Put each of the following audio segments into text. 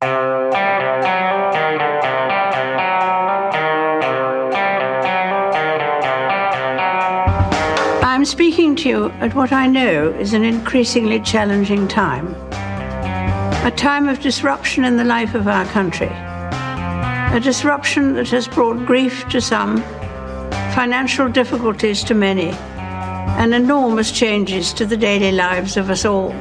I'm speaking to you at what I know is an increasingly challenging time. A time of disruption in the life of our country. A disruption that has brought grief to some, financial difficulties to many, and enormous changes to the daily lives of us all.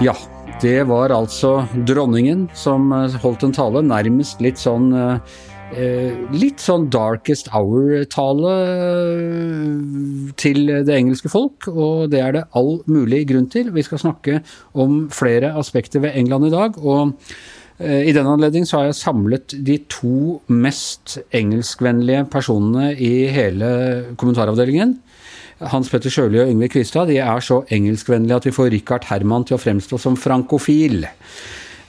Ja, det var altså dronningen som eh, holdt en tale, nærmest litt sånn eh, eh, Litt sånn Darkest Hour-tale til det engelske folk, og det er det all mulig grunn til. Vi skal snakke om flere aspekter ved England i dag. og i den anledning har jeg samlet de to mest engelskvennlige personene i hele kommentaravdelingen. Hans Petter Sjøli og Yngve Kvistad de er så engelskvennlige at vi får Richard Herman til å fremstå som frankofil.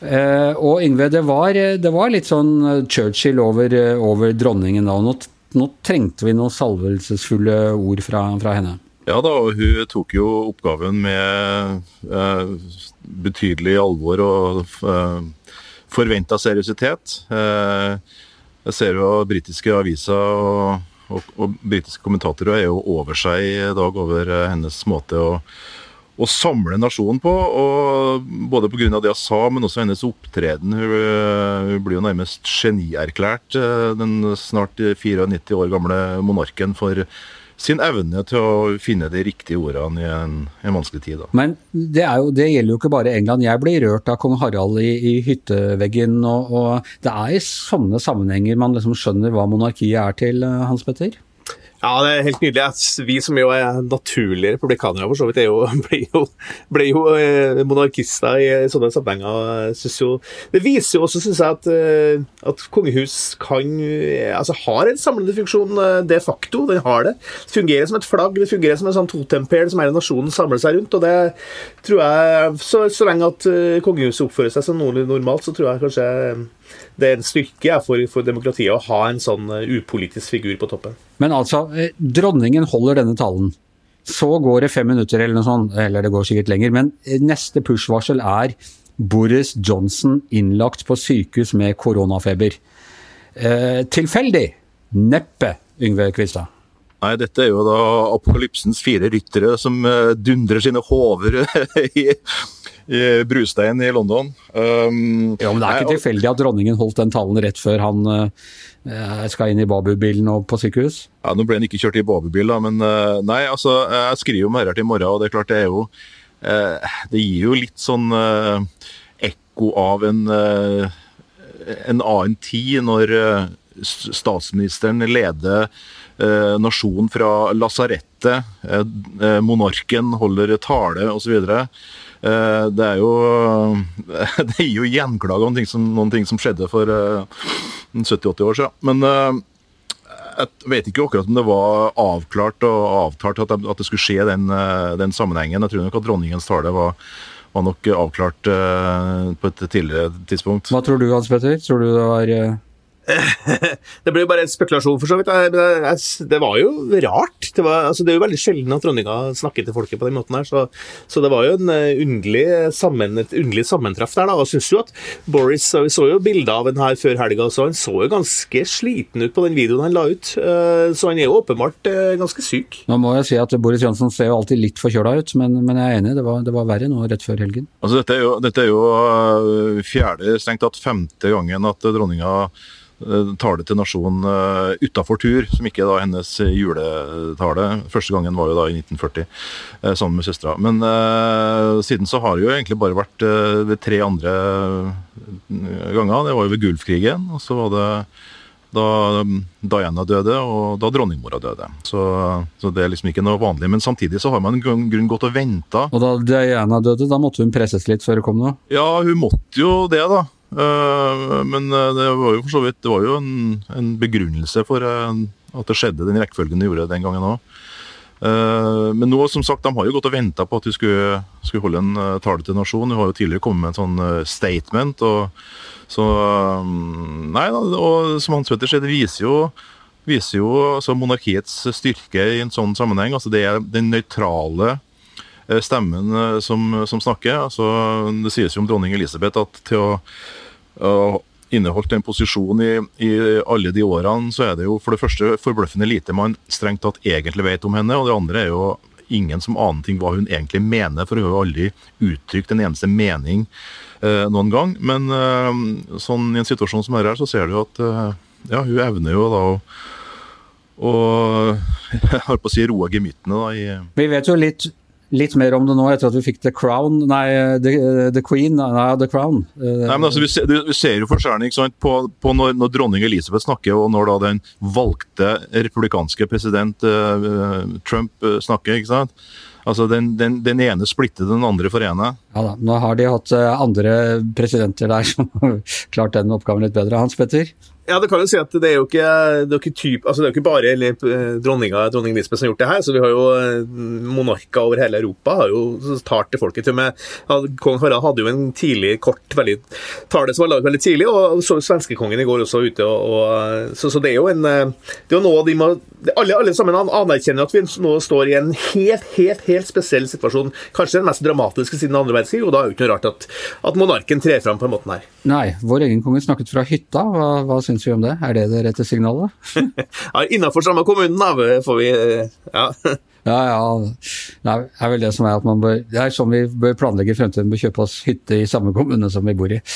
Uh, og Yngve, det var, det var, litt sånn Churchill over, over dronningen da. nå, nå, trengte vi noen salvelsesfulle ord fra, fra, henne. Ja da, og hun tok jo oppgaven med uh, betydelig alvor og eh, forventa seriøsitet. jeg ser jo britiske aviser og og, og britiske kommentatorer er jo over seg i dag over eh, hennes måte å, å samle nasjonen på. og Både pga. det hun sa, men også hennes opptreden. Hun, eh, hun blir jo nærmest genierklært, eh, den snart 94 år gamle monarken, for sin evne til å finne de riktige ordene i en, en vanskelig tid. Da. Men det, jo, det, gjelder jo ikke bare England. Jeg blir rørt av kong Harald i, i hytteveggen. Og, og, det er i sånne sammenhenger man liksom skjønner hva monarkiet er til, eh, Hans Petter? Ja, det er helt nydelig. Vi som jo er naturlige republikanere, for så vidt, jo, ble jo, ble jo eh, monarkister i sånne sammenhenger. Jo, det viser jo også, syns jeg, at, eh, at, kongehus kan Altså har en samlende funksjon eh, de facto. Den har det. Det fungerer som et flagg, det fungerer som en sånn totempel som hele nasjonen samler seg rundt. og det tror jeg, Så, så lenge at kongehuset oppfører seg som normalt, så tror jeg kanskje det er en styrke for, for, demokratiet å ha en sånn uh, upolitisk figur på toppen. Men altså, eh, dronningen holder denne talen. Så går det fem minutter eller noe sånt, eller det går sikkert lenger. Men eh, neste push-varsel er Boris Johnson innlagt på sykehus med koronafeber. Eh, tilfeldig? Neppe, Yngve Kvistad. Nei, dette er jo da apokalypsens fire ryttere som dundrer sine hover i i Brustein i London. Um, ja, men Det er ikke tilfeldig at dronningen holdt den talen rett før han uh, skal inn i Babu-bilen og på sykehus? Ja, Nå ble han ikke kjørt i Babu-bil, da, men uh, nei, altså, jeg skriver om dette til i morgen, og det er klart det er jo uh, Det gir jo litt sånn ekko av en, en annen tid, når statsministeren leder nasjonen fra lasarettet, monarken holder tale osv. Eh, det er jo Det gir jo gjenklag om ting som, noen ting som skjedde for 70-80 eh, år siden. Men eh, jeg vet ikke akkurat om det var avklart og avtalt at det, skulle skje den, den sammenhengen. Jeg tror nok at dronningens tale var, var nok avklart på et tidligere tidspunkt. Hva tror du, Hans Petter? Tror du det var det ble jo bare en spekulasjon, for så vidt. Det var jo rart. Det, var, altså, det er jo veldig sjelden at dronninga snakker til folket på den måten her, så, så det var jo en eh, underlig, sammen, et underlig sammentreff der. da, og synes jo at Boris, Vi så jo bilder av den her før helga, så han så jo ganske sliten ut på den videoen han la ut. Eh, så han er jo åpenbart eh, ganske syk. Nå må jeg si at Boris Johnsen ser jo alltid litt forkjøla ut, men, men, jeg er enig, det var, det var verre nå rett før helgen. Altså, dette er jo, dette er jo fjerde, strengt tatt femte gangen at dronninga tale til nasjonen uh, eh, utafor tur, som ikke er da hennes juletale. Første gangen var jo da i 1940, uh, sammen med søstera. Men uh, siden så har det jo egentlig bare vært uh, ved tre andre ganger. Det var jo ved Gulfkrigen, og så var det da Diana døde, og da dronningmora døde. Så, så, det er liksom ikke noe vanlig. Men samtidig så har man en grunn gått og venta. Og da Diana døde, da måtte hun presses litt før det kom noe? Ja, hun måtte jo det, da. Eh, men eh, det var jo for så vidt det var jo en, en begrunnelse for eh, at det skjedde den rekkefølgen det gjorde den gangen òg. Men nå, som sagt, de har jo gått og venta på at vi skulle, skulle, holde en tale til nasjonen. Hun har jo tidligere kommet med en sånn statement. og så Nei da, og som Hans Petter sier, det viser jo, viser jo altså, monarkiets styrke i en sånn sammenheng. altså Det er den nøytrale stemmen som, som snakker. altså Det sies jo om dronning Elisabeth at til å og inneholdt en posisjon i, i, alle de årene, så er det jo for det første forbløffende lite man strengt tatt egentlig vet om henne. Og det andre er jo ingen som aner ting hva hun egentlig mener, for hun har jo aldri uttrykt en eneste mening eh, noen gang. Men eh, sånn i en situasjon som dette, så ser du at eh, ja, hun evner jo da å og jeg holdt på å si roe gemyttene. da. I Vi vet jo litt litt mer om det nå etter at vi fikk The Crown Nei, The, the Queen. Nei, The Crown. Nei, men altså, vi, ser, vi ser jo forskjellen ikke sant, på, på når, når, dronning Elisabeth snakker, og når da den valgte republikanske president uh, Trump uh, snakker. ikke sant? Altså, den, den, den, ene splitter, den andre forener. Ja da, Nå har de hatt andre presidenter der som har klart den oppgaven litt bedre. Hans Petter? Ja, det kan jo si at det er jo ikke, det er ikke, typ, altså det er jo ikke bare eller, eh, dronninga dronning Lisbeth som har gjort det her. så Vi har jo eh, monarker over hele Europa har jo talt til folket. til med, Kong Harald hadde jo en tidlig, kort veldig, tale som var laget veldig tidlig, og så svenskekongen i går også ute. Og, og, så, så, det er jo en eh, det er jo noe de må, alle, alle sammen anerkjenner at vi nå står i en helt, helt helt spesiell situasjon. Kanskje den mest dramatiske siden andre verdenskrig, og da er det jo ikke noe rart at, at monarken trer fram på en måte her. Nei, vår egen konge snakket fra hytta. Hva, hva synes syns vi om det? Er det det rette signalet? ja, Innafor samme kommunen, da, får vi Ja. Ja, ja. Det er vel det som er at man bør Det er sånn vi bør planlegge fremtiden. Bør kjøpe oss hytte i samme kommune som vi bor i.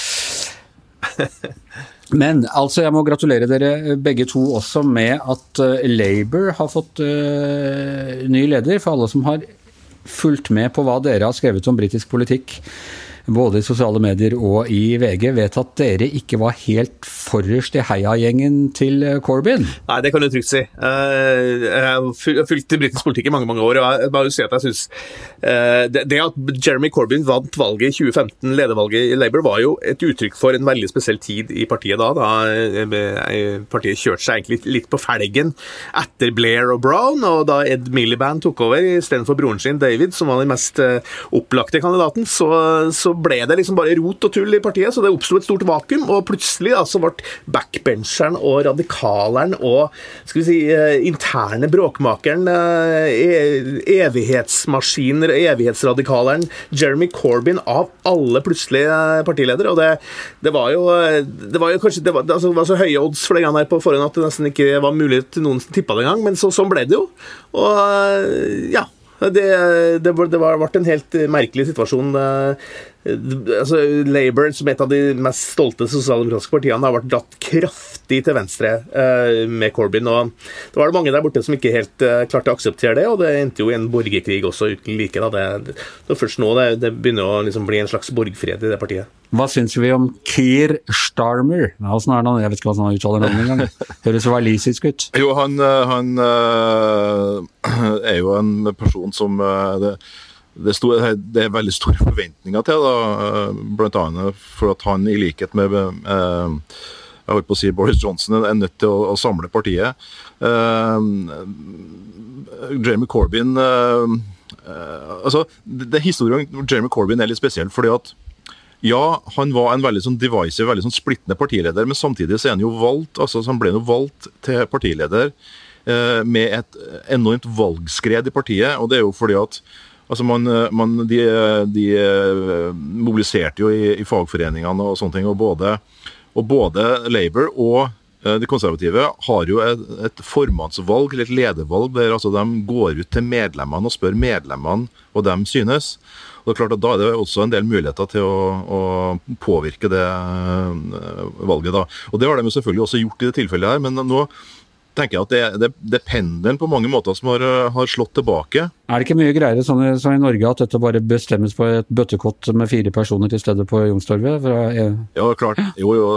Men altså, jeg må gratulere dere begge to også med at uh, Labour har fått uh, ny leder. For alle som har fulgt med på hva dere har skrevet om britisk politikk både i sosiale medier og i VG, vet at dere ikke var helt forrest i heiagjengen til eh, Corbyn? Nei, det kan du trygt si. Eh, jeg har fulgt britisk politikk i mange mange år, og jeg bare si at jeg synes eh, Det at Jeremy Corbyn vant valget i 2015, ledervalget i Labour, var jo et uttrykk for en veldig spesiell tid i partiet da. da partiet kjørte seg egentlig litt på felgen etter Blair og Brown, og da Ed Miliband tok over istedenfor broren sin David, som var den mest opplagte kandidaten, så, så ble det liksom bare rot og tull i partiet, så det oppsto et stort vakuum. Og plutselig så ble backbencheren og radikaleren og skal vi si, eh, interne bråkmakeren, eh, e-, evighetsmaskiner, evighetsradikaleren Jeremy Corbyn av alle plutselig partiledere, partileder. Og det, det, var jo det var jo kanskje det var, altså, det var så høye odds for den gangen her på forhånd at det nesten ikke var mulig til noen som tippa det engang, men så, sånn ble det jo. Og ja, det, det, det, ble en helt merkelig situasjon. Altså, Labour, som et av de mest stolte sosialdemokratiske partiene, har vært dratt kraftig til venstre uh, med Corbyn. og Det var det mange der borte som ikke helt uh, klarte å akseptere det, og det endte jo i en borgerkrig også uten like. Da. Det, det, er først nå det, det begynner å liksom bli en slags borgfred i det partiet. Hva syns vi om Keir Starmer? Ja, er han? Jeg vet ikke hva han uttaler navnet engang. Høres walisisk ut. Jo, han, eh, han uh, er jo en person som uh, det, det, stod, det, er veldig store forventninger til, da, annet for at han i likhet med uh, jeg holdt på å si Boris Johnson er nødt til å, å samle partiet. Jeremy Corbyn altså, det, det Historien om Jeremy Corbyn er litt spesiell. fordi at ja, han var en veldig sånn divisive, veldig sånn splittende partileder, men samtidig så er han jo valgt altså han ble jo valgt til partileder eh, med et enormt valgskred i partiet. og det er jo fordi at altså man, man de, de, eh, mobiliserte jo i, i, fagforeningene og sånne ting. og både, og både Labour og eh, de konservative har jo et, et formannsvalg, eller et ledervalg, der altså de går ut til medlemmene og spør medlemmene hva de synes. Og det er klart at Da er det også en del muligheter til å, å påvirke det valget. da. Og Det har de jo selvfølgelig også gjort i det tilfellet her, men nå tenker jeg at det, det, det pendelen på mange måter som har, har, slått tilbake. Er det ikke mye greiere sånn, sånn i Norge at dette bare bestemmes på et bøttekott med fire personer til stede på Youngstorget? Ja, klart. Jo, jo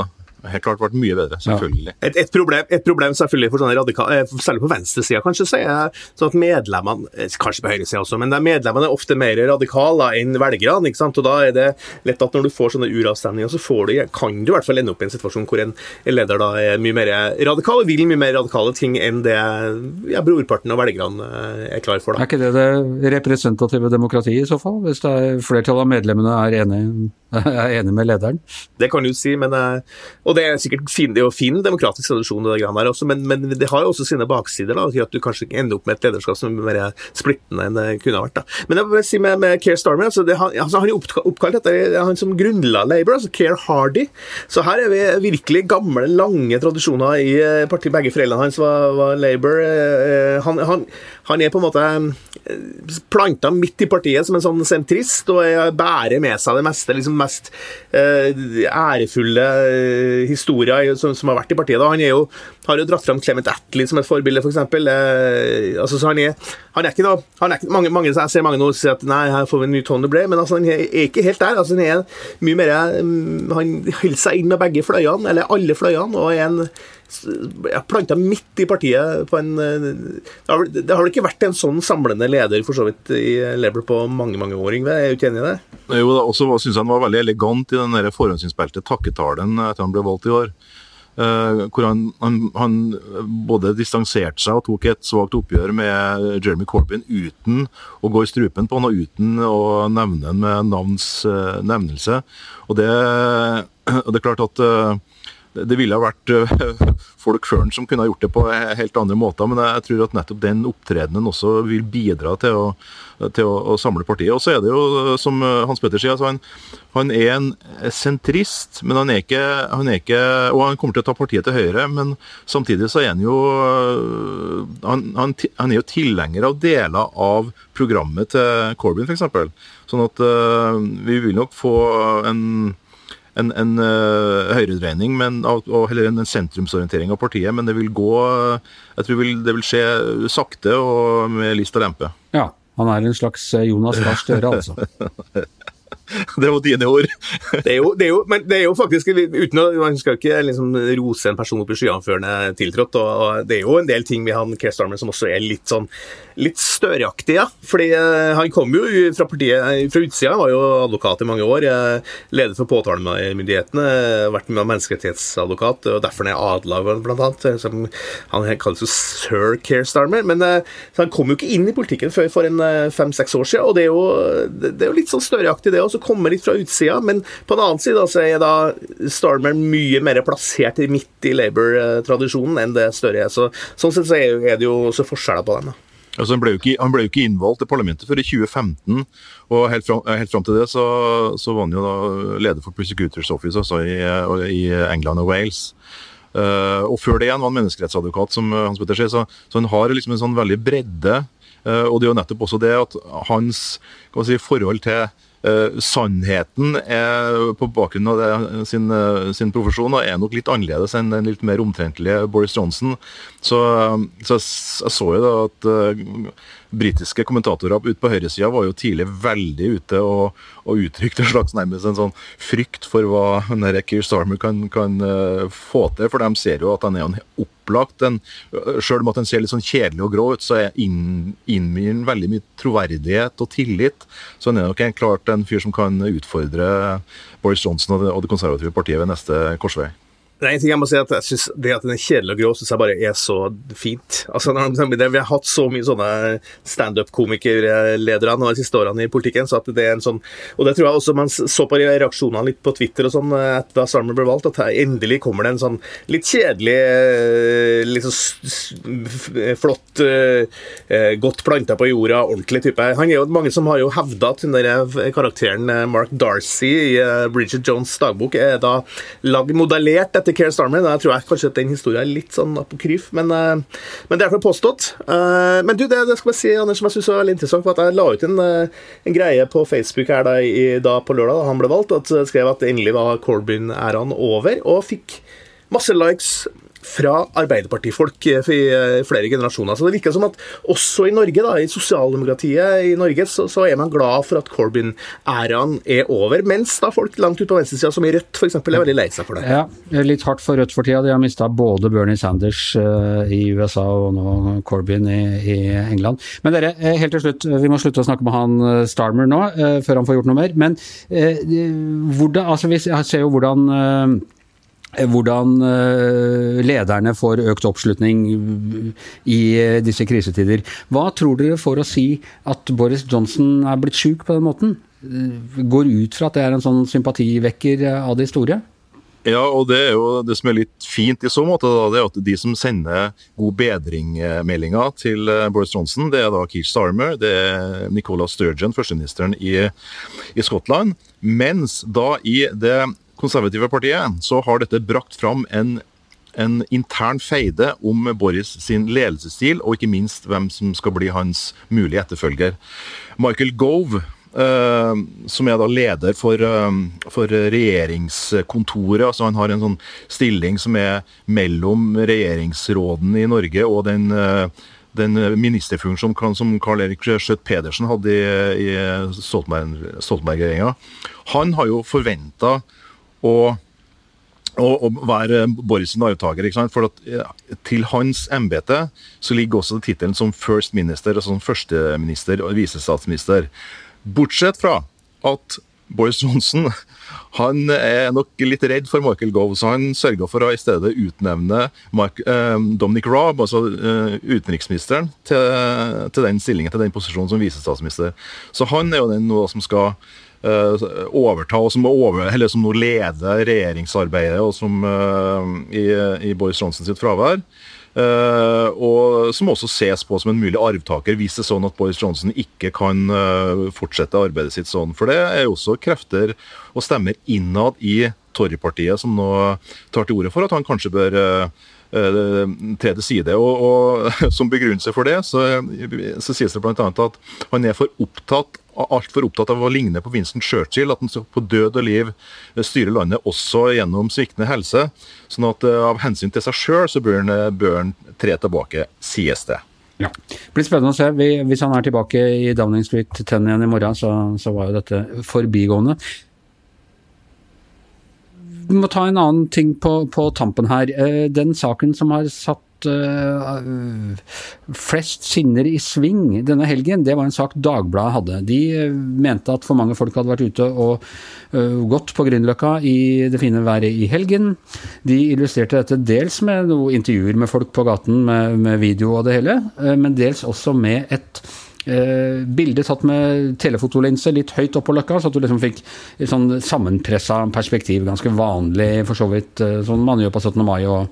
helt klart vært mye bedre, selvfølgelig. Ja. Et, et, problem, et, problem, selvfølgelig for sånne radikale, eh, særlig på venstresida, kanskje, så er sånn at medlemmene eh, Kanskje på høyresida også, men medlemmene er ofte mer radikale enn velgerne. ikke sant? Og Da er det lett at når du får sånne uravstemninger, så får du, kan du i hvert fall ende opp i en situasjon hvor en leder da er mye mer radikal og vil mye mer radikale ting enn det ja, brorparten av velgerne eh, er klar for. da. Er ikke det det representative demokratiet i så fall, hvis det er flertallet av medlemmene er enige, er enig med lederen? Det kan du si, men Og det er sikkert fin, det er jo fin demokratisk tradisjon, det der også, men, men, det har jo også sine baksider. da, At du kanskje ender opp med et lederskap som er mer splittende enn det kunne ha vært. da. Men jeg vil si med, med Keir Starmer, altså, det, altså, han er oppkalt etter han som grunnla Labour, altså Keir Hardy. Så her er vi virkelig gamle, lange tradisjoner i eh, partiet. Begge foreldrene hans var, var Labour. Eh, han, han, han, er på en måte eh, planta midt i partiet som en sånn sentrist og bærer med seg det meste, liksom mest ærefulle historier som, som, har vært i partiet. Da. Han er jo, har jo dratt fram Clement Attlee som et forbilde, f.eks. For eh, altså, han, er, han er ikke noe han er ikke, mange, mange, Jeg ser mange nå si at nei, her får vi en ny Tony Blair, men altså, han er ikke helt der. Altså, han er mye mer mm, Han holder seg inn med begge fløyene, eller alle fløyene, og er en planta midt i partiet på en eh, Det har, det har vel ikke vært en sånn samlende leder for så vidt i Labour på mange mange år, Yngve? Er du ikke enig i det? Jo, da, også syns jeg han var veldig elegant i den forhåndsinnspilte takketalen etter han ble valgt i år. Uh, hvor han, han, han, både distanserte seg og tok et svakt oppgjør med Jeremy Corbyn uten å gå i strupen på han og uten å nevne han med navns uh, nevnelse. Og det, og det, er klart at uh, det ville ha vært folk før som kunne ha gjort det på helt andre måter, men jeg tror at nettopp den opptredenen også vil bidra til å, til å, å samle partiet. Og så er det jo, som Hans Petter sier, altså han, han, er en sentrist, men han er, ikke, han er ikke Og han kommer til å ta partiet til høyre, men samtidig så er han jo Han, han, han er jo tilhenger av deler av programmet til Corbyn, f.eks. Sånn at vi vil nok få en en, en uh, høyredreining, men, og, heller en, sentrumsorientering av partiet. Men det vil gå Jeg tror det vil skje sakte og med list og lempe. Ja, han er en slags eh, Jonas Gahr Støre, altså. det var dine ord. det, er jo, det, er jo, men det er jo faktisk uten å, Man skal ikke liksom rose en person opp i skyene før han er tiltrådt. Og, og, det er jo en del ting med han Keir Starmer som også er litt sånn litt Støre-aktig, ja. Fordi uh, han kom jo fra partiet eh, fra utsida, var jo advokat i mange år. Uh, leder for påtalemyndighetene, vært med menneskerettighetsadvokat, og derfor er adla, blant annet. Som, han kalles jo sir Kerstarmer. Men han kom jo ikke inn i politikken før for en fem-seks år siden, og det er jo, det, er jo litt sånn Støre-aktig, det også komme litt fra utsida. Men på den annen side så er da Starmer mye mer plassert midt i Labour-tradisjonen enn det Støre er. Så, sånn sett så er det jo også forskjeller på dem. da. Altså, han, ble ikke, han, ble jo ikke, innvalgt til parlamentet før i 2015, og helt fram, helt fram til det så, så, var han jo da leder for Prosecutors Office altså i, i, England og Wales. Uh, og før det igjen var han menneskerettsadvokat, som Hans Petter sier, så, så, han har liksom en sånn veldig bredde. Uh, og det er jo nettopp også det at hans si, forhold til Uh, sannheten er, på bakgrunn av det, sin, uh, sin, profesjon er nok litt annerledes enn den litt mer omtrentlige Boris Johnson. Så, så jeg så jo da at uh, britiske kommentatorer ute på høyresida var jo tidlig veldig ute og, og uttrykte en slags nærmest en sånn frykt for hva Keir Starmer kan, kan få til. For de ser jo at han er en opp opplagt en, Selv om at den ser litt sånn kjedelig og grå ut, så innbyr den veldig mye troverdighet og tillit. Så han er nok klart en fyr som kan utfordre Boris Johnson og det, og det konservative partiet ved neste korsvei. Ting jeg må si at jeg synes Det at den er kjedelig og grå, syns jeg bare er så fint. Altså, Vi har hatt så mye sånne standup-komikerledere de siste årene i politikken. så at det er en sånn, og det tror jeg også Man så på reaksjonene litt på Twitter og sånn da Sarmer ble valgt, at her endelig kommer det en sånn litt kjedelig, sånn flott, eh, godt planta på jorda, ordentlig type. Han er jo Mange som har jo hevda at den der karakteren eh, Mark Darcy i eh, Bridget Jones' dagbok er da lagd modellert etter til Keir Starmer. Da tror jeg kanskje at den historien er litt sånn apokryf, men, uh, men det er iallfall påstått. Uh, men du, det, det, skal jeg si, Anders, som jeg synes var veldig interessant, for at jeg la ut en, uh, en greie på Facebook her da, i, da på lørdag da han ble valgt, og skrev at endelig var Corbyn-æraen over, og fikk masse likes fra arbeiderpartifolk i eh, flere generasjoner. Så det virker som at også i Norge, da, i sosialdemokratiet i Norge, så, så er man glad for at Corbyn-æraen er over. Mens da folk langt ute på venstresida, som i Rødt f.eks., er veldig lei seg for det. Ja, litt hardt for Rødt for tida. De har mista både Bernie Sanders uh, i USA og nå Corbyn i, i, England. Men dere, eh, helt til slutt, vi må slutte å snakke med han Starmer nå, før han får gjort noe mer. Men hvordan, altså, vi ser jo hvordan hvordan eh, lederne får økt oppslutning i eh, disse krisetider. Hva tror dere får å si at Boris Johnson er blitt syk på den måten? Eh, går ut fra at det er en sånn sympativekker av de store? Ja, og det er jo det som er litt fint i så måte, da, det er at de som sender god bedring-meldinger til Boris Johnson, det er da Keir Starmer, det er Nicola Sturgeon, førsteministeren i, i Skottland. Mens da i det konservative partiet så har dette brakt fram en, en intern feide om Boris sin ledelsesstil, og ikke minst hvem som skal bli hans mulige etterfølger. Michael Gove Uh, som er da leder for, uh, for, regjeringskontoret. altså Han har en sånn stilling som er mellom regjeringsråden i Norge og den, uh, den ministerfunksjonen som Karl Erik Schjøtt-Pedersen hadde i, i Stoltenberg-regjeringa. Han har jo forventa å, og, og være ikke arvtaker. For at, til hans embete så ligger også tittelen som first minister, altså som førsteminister og visestatsminister. Bortsett fra at Boris Johnson han er nok litt redd for Michael Gove, så han sørga for å i stedet utnevne Mark, eh, Dominic Raab, altså eh, utenriksministeren, til, til, den stillingen, til den posisjonen som visestatsminister. Så han er jo den nå som skal overta, og som, over, som nå leder regjeringsarbeidet, og som eh, i, i Boris Johnson sitt fravær. Uh, og som også ses på som en mulig arvtaker, hvis det er sånn at Boris Johnson ikke kan uh, fortsette arbeidet sitt sånn. For det er jo også krefter og stemmer innad i Tory-partiet som nå tar til orde for at han kanskje bør tredje tre til side. Og, og, Som begrunnelse for det så, så sies det bl.a. at han er for opptatt altfor opptatt av å ligne på Vincent Churchill, at han på død og liv styrer landet også gjennom sviktende helse. Sånn at av hensyn til seg sjøl så bør han, eh, bør han, tre tilbake, sies det. Ja. Det blir spennende å se. Hvis han er tilbake i Downing Street 10 igjen i morgen, så, så var jo dette forbigående. Vi må ta en annen ting på, på tampen her. Eh, den saken som har satt uh, flest sinner i sving denne helgen, det var en sak Dagbladet hadde. De uh, mente at for mange folk hadde vært ute og gått på Grünerløkka i det fine været i helgen. De illustrerte dette dels med noen intervjuer med folk på gaten med, med video og det hele, men dels også med et Eh, bildet tatt med telefotolinse litt høyt opp på løkka, så at du liksom fikk et sånn sammenpressa perspektiv. Ganske vanlig for så vidt, sånn man gjør på 17. mai og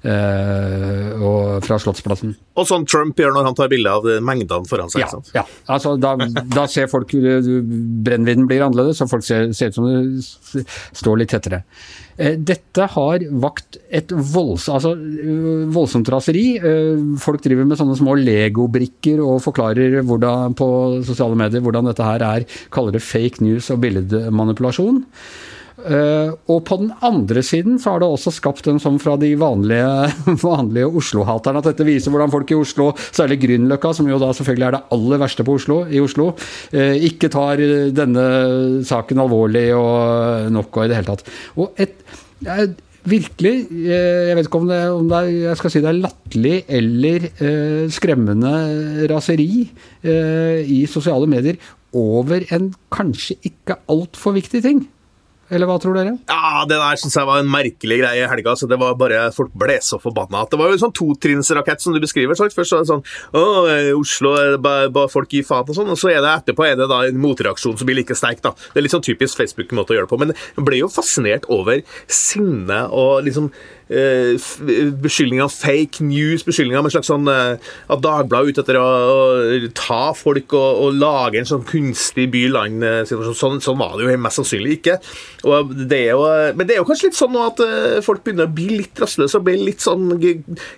og fra Slottsplassen. Og sånn Trump gjør når han tar bilde av mengdene foran seg. Ja, ja. Altså, da, da, ser folk Brennvidden blir annerledes, og folk ser, ser ut som det står litt tettere. Uh, dette har vakt et volds, altså, voldsomt raseri. Folk driver med sånne små legobrikker og forklarer hvordan, på sosiale medier hvordan dette her er. Kaller det fake news og billedmanipulasjon. Uh, og på den andre siden så har det også skapt en sånn fra de vanlige, vanlige Oslo-haterne at dette viser hvordan folk i Oslo, særlig Grünerløkka, som jo da selvfølgelig er det aller verste på Oslo, i Oslo, uh, ikke tar denne saken alvorlig og nok og i det hele tatt. Og et virkelig Jeg vet ikke om det, om det, er, jeg skal si det er latterlig eller skremmende raseri i sosiale medier over en kanskje ikke altfor viktig ting. Eller hva tror dere? Ja, Det der syns jeg var en merkelig greie i helga. så det var bare Folk ble så forbanna. Det var jo en sånn totrinnsrakett som du beskriver. Sagt. Først så er det sånn Å, Oslo er bare, bare folk gir faen og sånn. Og så er det etterpå er det da en motreaksjon som blir like sterk. da. Det er litt sånn typisk Facebook-måte å gjøre det på. Men jeg ble jo fascinert over sinne og liksom Eh, beskyldninger om fake news, beskyldninger om en slags sånn uh, at Dagbladet er ute etter å, å, ta folk og, og, lage en sånn kunstig by-land-situasjon. Sånn, sånn, var det jo mest sannsynlig ikke. Det jo, men det er jo kanskje litt sånn at folk begynner å bli litt rastløse og bli litt sånn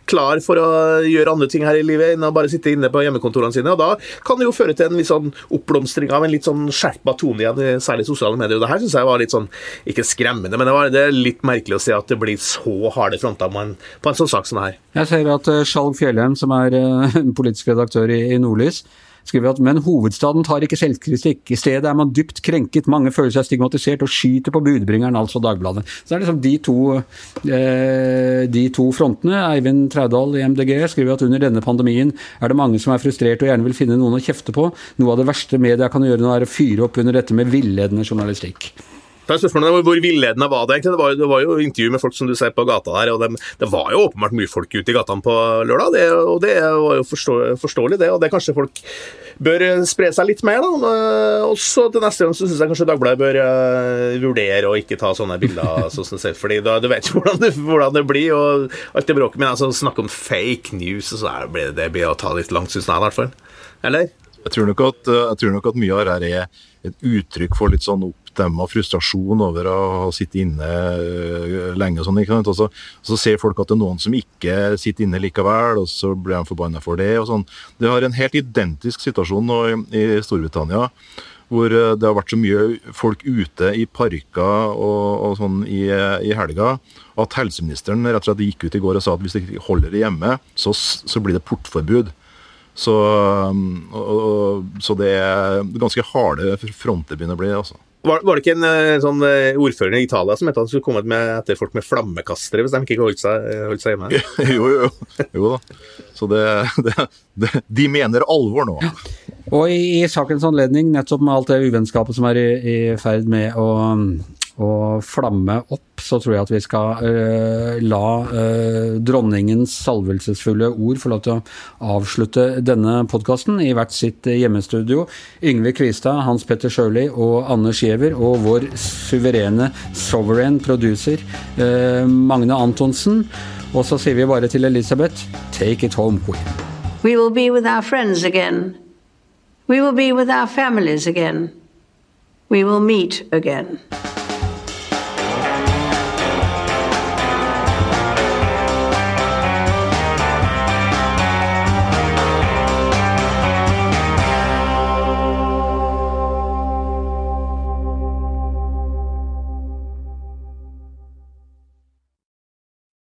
klar for å gjøre andre ting her i livet enn å bare sitte inne på hjemmekontorene sine. og Da kan det jo føre til en litt sånn oppblomstring av en litt sånn skjerpa tone igjen, særlig sosiale medier. Og det her syns jeg var litt sånn, ikke skremmende, men det, var, det er litt merkelig å se at det blir så hardt harde fronter på en sånn sak som det her. Jeg ser at uh, Skjalg Fjellheim, som er uh, politisk redaktør i, Nordlys, skriver at men hovedstaden tar ikke selvkritikk. I stedet er man dypt krenket, mange føler seg stigmatisert og skyter på budbringeren, altså Dagbladet. Så det er liksom de to, eh, de to frontene. Eivind Traudal i MDG skriver at under denne pandemien er det mange som er frustrert og gjerne vil finne noen å kjefte på. Noe av det verste media kan gjøre nå er å fyre opp under dette med villedende journalistikk. Da er spørsmålet Hvor villedende var det? egentlig? Det var, det var jo intervju med folk som du ser på gata der, og det, det var jo åpenbart mye folk ute i gatene på lørdag. Det, og det var jo forstå, forståelig, det. Og det kanskje folk bør spre seg litt mer. da. Og så til neste gang så syns jeg kanskje Dagbladet bør uh, vurdere å ikke ta sånne bilder. sånn som det fordi da, Du vet jo hvordan det, hvordan det blir, og alt det bråket. Men altså, snakke om fake news, så blir det, det blir å ta litt langt, syns jeg i hvert fall. Eller? Jeg tror, at, jeg tror nok at mye av det her er et uttrykk for litt sånn oppdemma frustrasjon over å ha sittet inne øh, lenge. og sånn, ikke sant? Og så, så, ser folk at det er noen som ikke sitter inne likevel, og så blir de forbanna for det. og sånn. Det har en helt identisk situasjon nå i, i Storbritannia hvor øh, det har vært så mye folk ute i parker og, og sånn i, i, helga, at helseministeren rett og slett gikk ut i går og sa at hvis de holder det hjemme, så, så blir det portforbud. Så, og, og, så det er ganske harde fronter begynner å bli. altså. Var, var, det ikke en eh, sånn eh, ordfører i Italia som mente han skulle komme med etter folk med flammekastere hvis de ikke holdt seg, holdt seg hjemme? jo, jo, jo da. Så det, det, det, De mener alvor nå. Og i, i, sakens anledning, nettopp med alt det uvennskapet som er i, i ferd med å å flamme opp, så tror jeg at vi skal uh, la uh, dronningens salvelsesfulle ord få lov til å avslutte denne podkasten i hvert sitt hjemmestudio. Yngve Kvistad, Hans Petter Sjøli og Anders Giæver og vår suverene sovereign producer uh, Magne Antonsen. Og så sier vi bare til Elisabeth take it home, queen. We will be with our friends again. We will be with our families again. We will meet again.